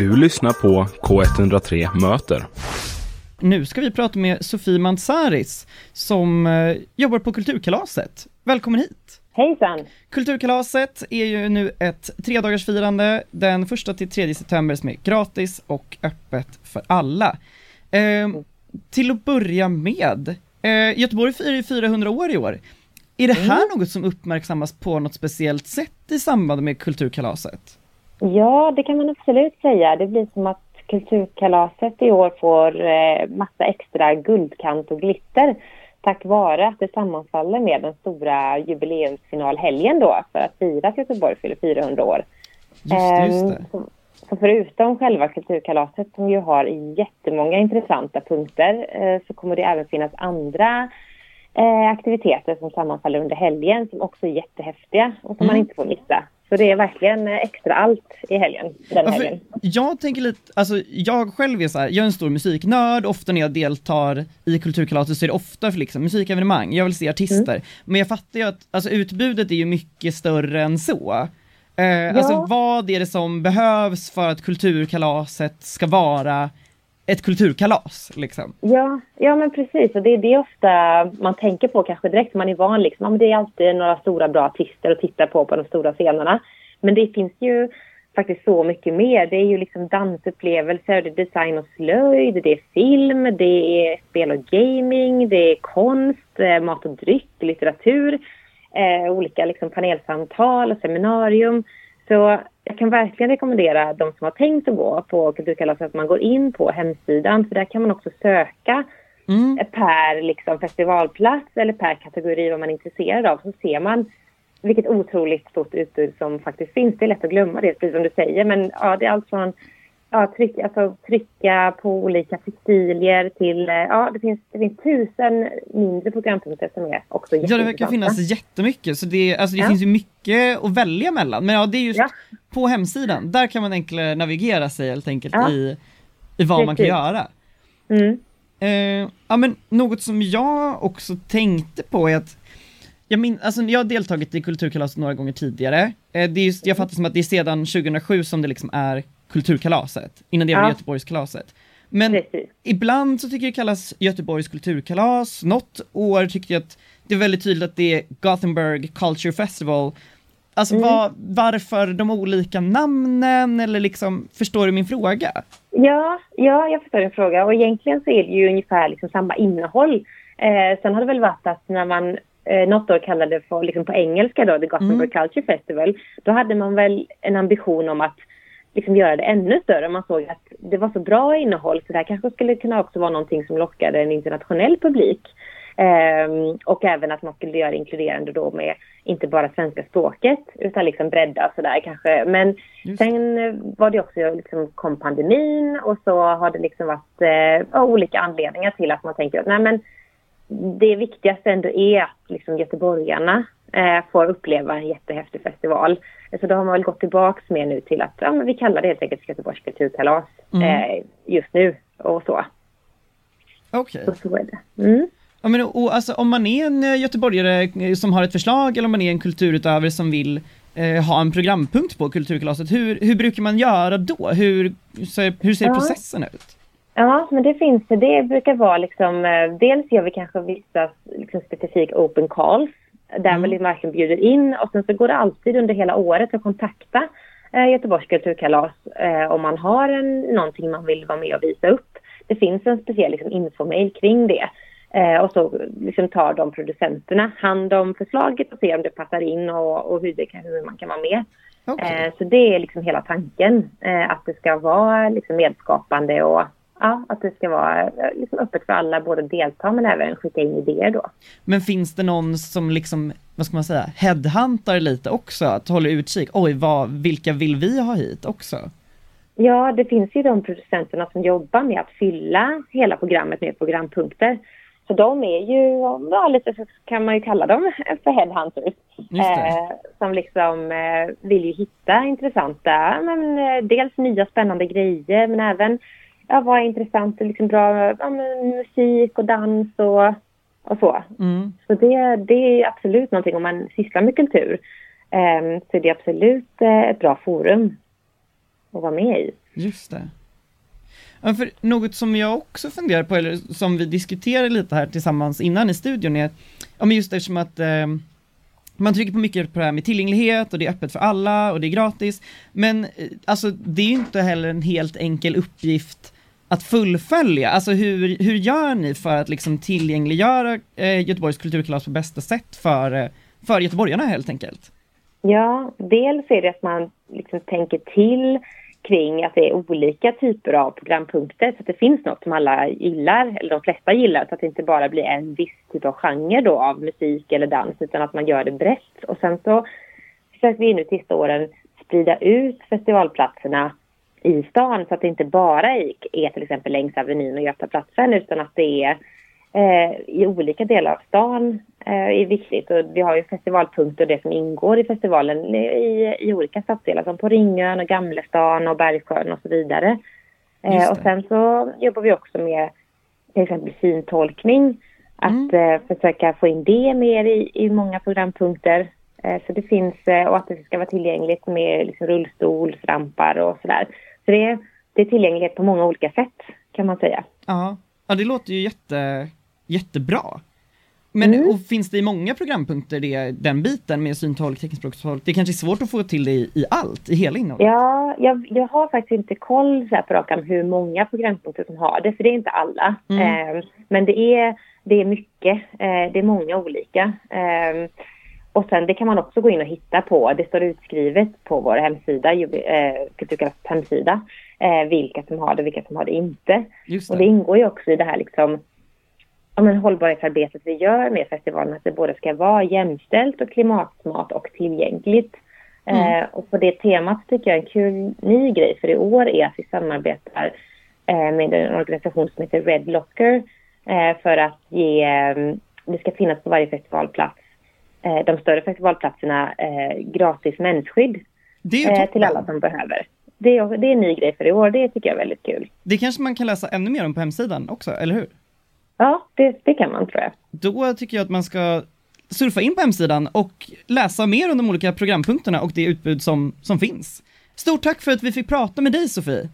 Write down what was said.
Du lyssnar på K103 Möter. Nu ska vi prata med Sofie Mansaris som eh, jobbar på Kulturkalaset. Välkommen hit! Hejsan! Kulturkalaset är ju nu ett tredagarsfirande den första till 3 september som är gratis och öppet för alla. Eh, till att börja med, eh, Göteborg firar ju 400 år i år. Är det här Mm. något som uppmärksammas på något speciellt sätt i samband med Kulturkalaset? Ja, det kan man absolut säga. Det blir som att Kulturkalaset i år får eh, massa extra guldkant och glitter tack vare att det sammanfaller med den stora jubileumsfinalhelgen då för att fira att Göteborg fyller 400 år. Just just Ehm, det. Så, så förutom själva Kulturkalaset som ju har jättemånga intressanta punkter eh, så kommer det även finnas andra eh, aktiviteter som sammanfaller under helgen som också är jättehäftiga och som man Mm. inte får missa. Så det är verkligen extra allt i helgen, den Ja, för helgen. jag tänker lite, alltså jag själv är så här, jag är en stor musiknörd, ofta när jag deltar i Kulturkalaset så är det ofta för liksom musikevenemang, jag vill se artister, Mm. men jag fattar ju att, alltså utbudet är ju mycket större än så. Eh, Alltså vad är det som behövs för att Kulturkalaset ska vara ett kulturkalas, liksom? Ja, ja, men precis. Och det är det ofta man tänker på kanske direkt. Man är van liksom. Ja, men det är alltid några stora bra artister att titta på på de stora scenerna. Men det finns ju faktiskt så mycket mer. Det är ju liksom dansupplevelser, det är design och slöjd, det är film, det är spel och gaming, det är konst, eh, mat och dryck, litteratur, eh, olika liksom panelsamtal och seminarium. Så jag kan verkligen rekommendera de som har tänkt att gå på Kulturkalaset att man går in på hemsidan för där kan man också söka Mm. per liksom, festivalplats eller per kategori vad man är intresserad av. Så ser man vilket otroligt stort utbud som faktiskt finns. Det är lätt att glömma det, precis som du säger. Men ja, det är allt från ja, tryck, alltså, trycka på olika textilier till... eh, Ja, det finns, det finns tusen mindre programpunkter som är också Ja, det verkar finnas jättemycket, så det, alltså det Ja. finns ju mycket att välja mellan. Men ja, det är just Ja. på hemsidan, där kan man enklare navigera sig helt enkelt Ja. i, i vad man kan Precis. göra. Mm. Eh, ja men något som jag också tänkte på är att jag, min, alltså, jag har deltagit i Kulturkalaset några gånger tidigare. Eh, det är just, jag fattar som att det är sedan 2007 som det liksom är Kulturkalaset, innan det var Ja. Göteborgskalaset. Men Precis. ibland så tycker jag det kallas Göteborgs kulturkalas, något år tyckte jag att det är väldigt tydligt att det är Gothenburg Culture Festival. Alltså Mm. vad, varför de olika namnen, eller liksom, förstår du min fråga? Ja, ja, jag förstår din fråga. Och egentligen så är det ju ungefär liksom samma innehåll. Eh, sen har det väl varit att när man eh, något år kallade det för, liksom på engelska då, The Gothenburg Culture Festival, då hade man väl en ambition om att liksom göra det ännu större. Man såg att det var så bra innehåll så det här kanske skulle kunna också vara någonting som lockade en internationell publik. Ehm, och även att man skulle göra inkluderande då med inte bara svenska språket utan liksom bredda sådär kanske. Men Just. sen eh, var det också liksom kom pandemin och så har det liksom varit av olika anledningar till att man tänker att nej men det viktigaste ändå är att liksom göteborgarna eh, får uppleva en jättehäftig festival. Så då har man väl gått tillbaks mer nu till att ja, men vi kallar det helt enkelt Göteborgs kulturkalas Mm. eh, just nu och så. Okej. Så, så är det. Mm. Ja, men, och, alltså, om man är en eh, göteborgare eh, som har ett förslag eller om man är en kulturutövare som vill eh, ha en programpunkt på Kulturkalaset, hur, hur brukar man göra då? Hur, hur ser Ja. processen ut? Ja, men det finns det. Det brukar vara liksom, eh, dels gör vi kanske vissa liksom, specifika open calls där Mm. vi verkligen bjuder in och sen så går det alltid under hela året att kontakta eh, Göteborgs kulturkalas eh, om man har en, någonting man vill vara med och visa upp. Det finns en speciell liksom, infomail kring det. Eh, och så liksom, tar de producenterna hand om förslaget och ser om det passar in och, och hur, det kan, hur man kan vara med. Okej. Eh, så det är liksom hela tanken. Eh, att det ska vara liksom medskapande och ja, att det ska vara eh, liksom öppet för alla, både delta men även skicka in idéer då. Men finns det någon som liksom, vad ska man säga, headhuntar lite också? Att hålla utkik, oj, vad, vilka vill vi ha hit också? Ja, det finns ju de producenterna som jobbar med att fylla hela programmet med programpunkter. Så de är ju, ja, lite så kan man ju kalla dem för headhunters. Eh, som liksom eh, vill ju hitta intressanta, men, eh, dels nya spännande grejer men även ja, vad är intressant, liksom bra ja, musik och dans och, och så. Mm. Så det, det är absolut någonting om man sysslar med kultur. Eh, så det är absolut eh, ett bra forum. att vara med i. Just det. Ja, för något som jag också funderar på, eller som vi diskuterade lite här tillsammans innan i studion är, ja men just eftersom att eh, man trycker på mycket på det här med tillgänglighet och det är öppet för alla och det är gratis. Men eh, alltså det är ju inte heller en helt enkel uppgift att fullfölja. Alltså hur, hur gör ni för att liksom tillgängliggöra eh, Göteborgs kulturkalas på bästa sätt för, eh, för göteborgarna helt enkelt? Ja, dels är det att man liksom tänker till kring att det är olika typer av programpunkter så att det finns något som alla gillar, eller de flesta gillar, så att det inte bara blir en viss typ av genre då av musik eller dans utan att man gör det brett. Och sen så försöker vi nu sista åren sprida ut festivalplatserna i stan så att det inte bara är till exempel längs Avenyn och Götaplatsen utan att det är eh, i olika delar av stan eh, är viktigt. Och vi har ju festivalpunkter och det som ingår i festivalen i, i olika stadsdelar som på Ringön och Gamlestan och Bergsjön och så vidare. Eh, och sen så jobbar vi också med till exempel syntolkning. Att mm. eh, försöka få in det mer i, i många programpunkter. Eh, så det finns, eh, och att det ska vara tillgängligt med liksom rullstolsrampar och sådär. Så det, det är tillgänglighet på många olika sätt kan man säga. Ja, ja det låter ju jätte, jättebra. Men mm. och finns det i många programpunkter det, den biten med syntolk, teckenspråkstolk? Det kanske är svårt att få till det i, i allt, i hela innehållet? Ja, jag, jag har faktiskt inte koll så här på rakan hur många programpunkter som har det, för det är inte alla. Mm. Eh, men det är, det är mycket, eh, det är många olika. Eh, och sen det kan man också gå in och hitta på, det står utskrivet på vår hemsida, eh, Kulturkrafts hemsida, eh, vilka som har det, vilka som har det inte. Det. Och det ingår ju också i det här liksom ja, men hållbarhetsarbetet vi gör med festivalen, att det både ska vara jämställt och klimatsmart och tillgängligt. Mm. Eh, och på det temat tycker jag en kul ny grej för i år är att vi samarbetar eh, med en organisation som heter Red Locker eh, för att ge, det ska finnas på varje festivalplats, de större festivalplatserna, eh, gratis mensskydd till alla som behöver. Det är, det är en ny grej för i år, det tycker jag är väldigt kul. Det kanske man kan läsa ännu mer om på hemsidan också, eller hur? Ja, det, det kan man tror jag. Då tycker jag att man ska surfa in på hemsidan och läsa mer om de olika programpunkterna och det utbud som, som finns. Stort tack för att vi fick prata med dig Sofie!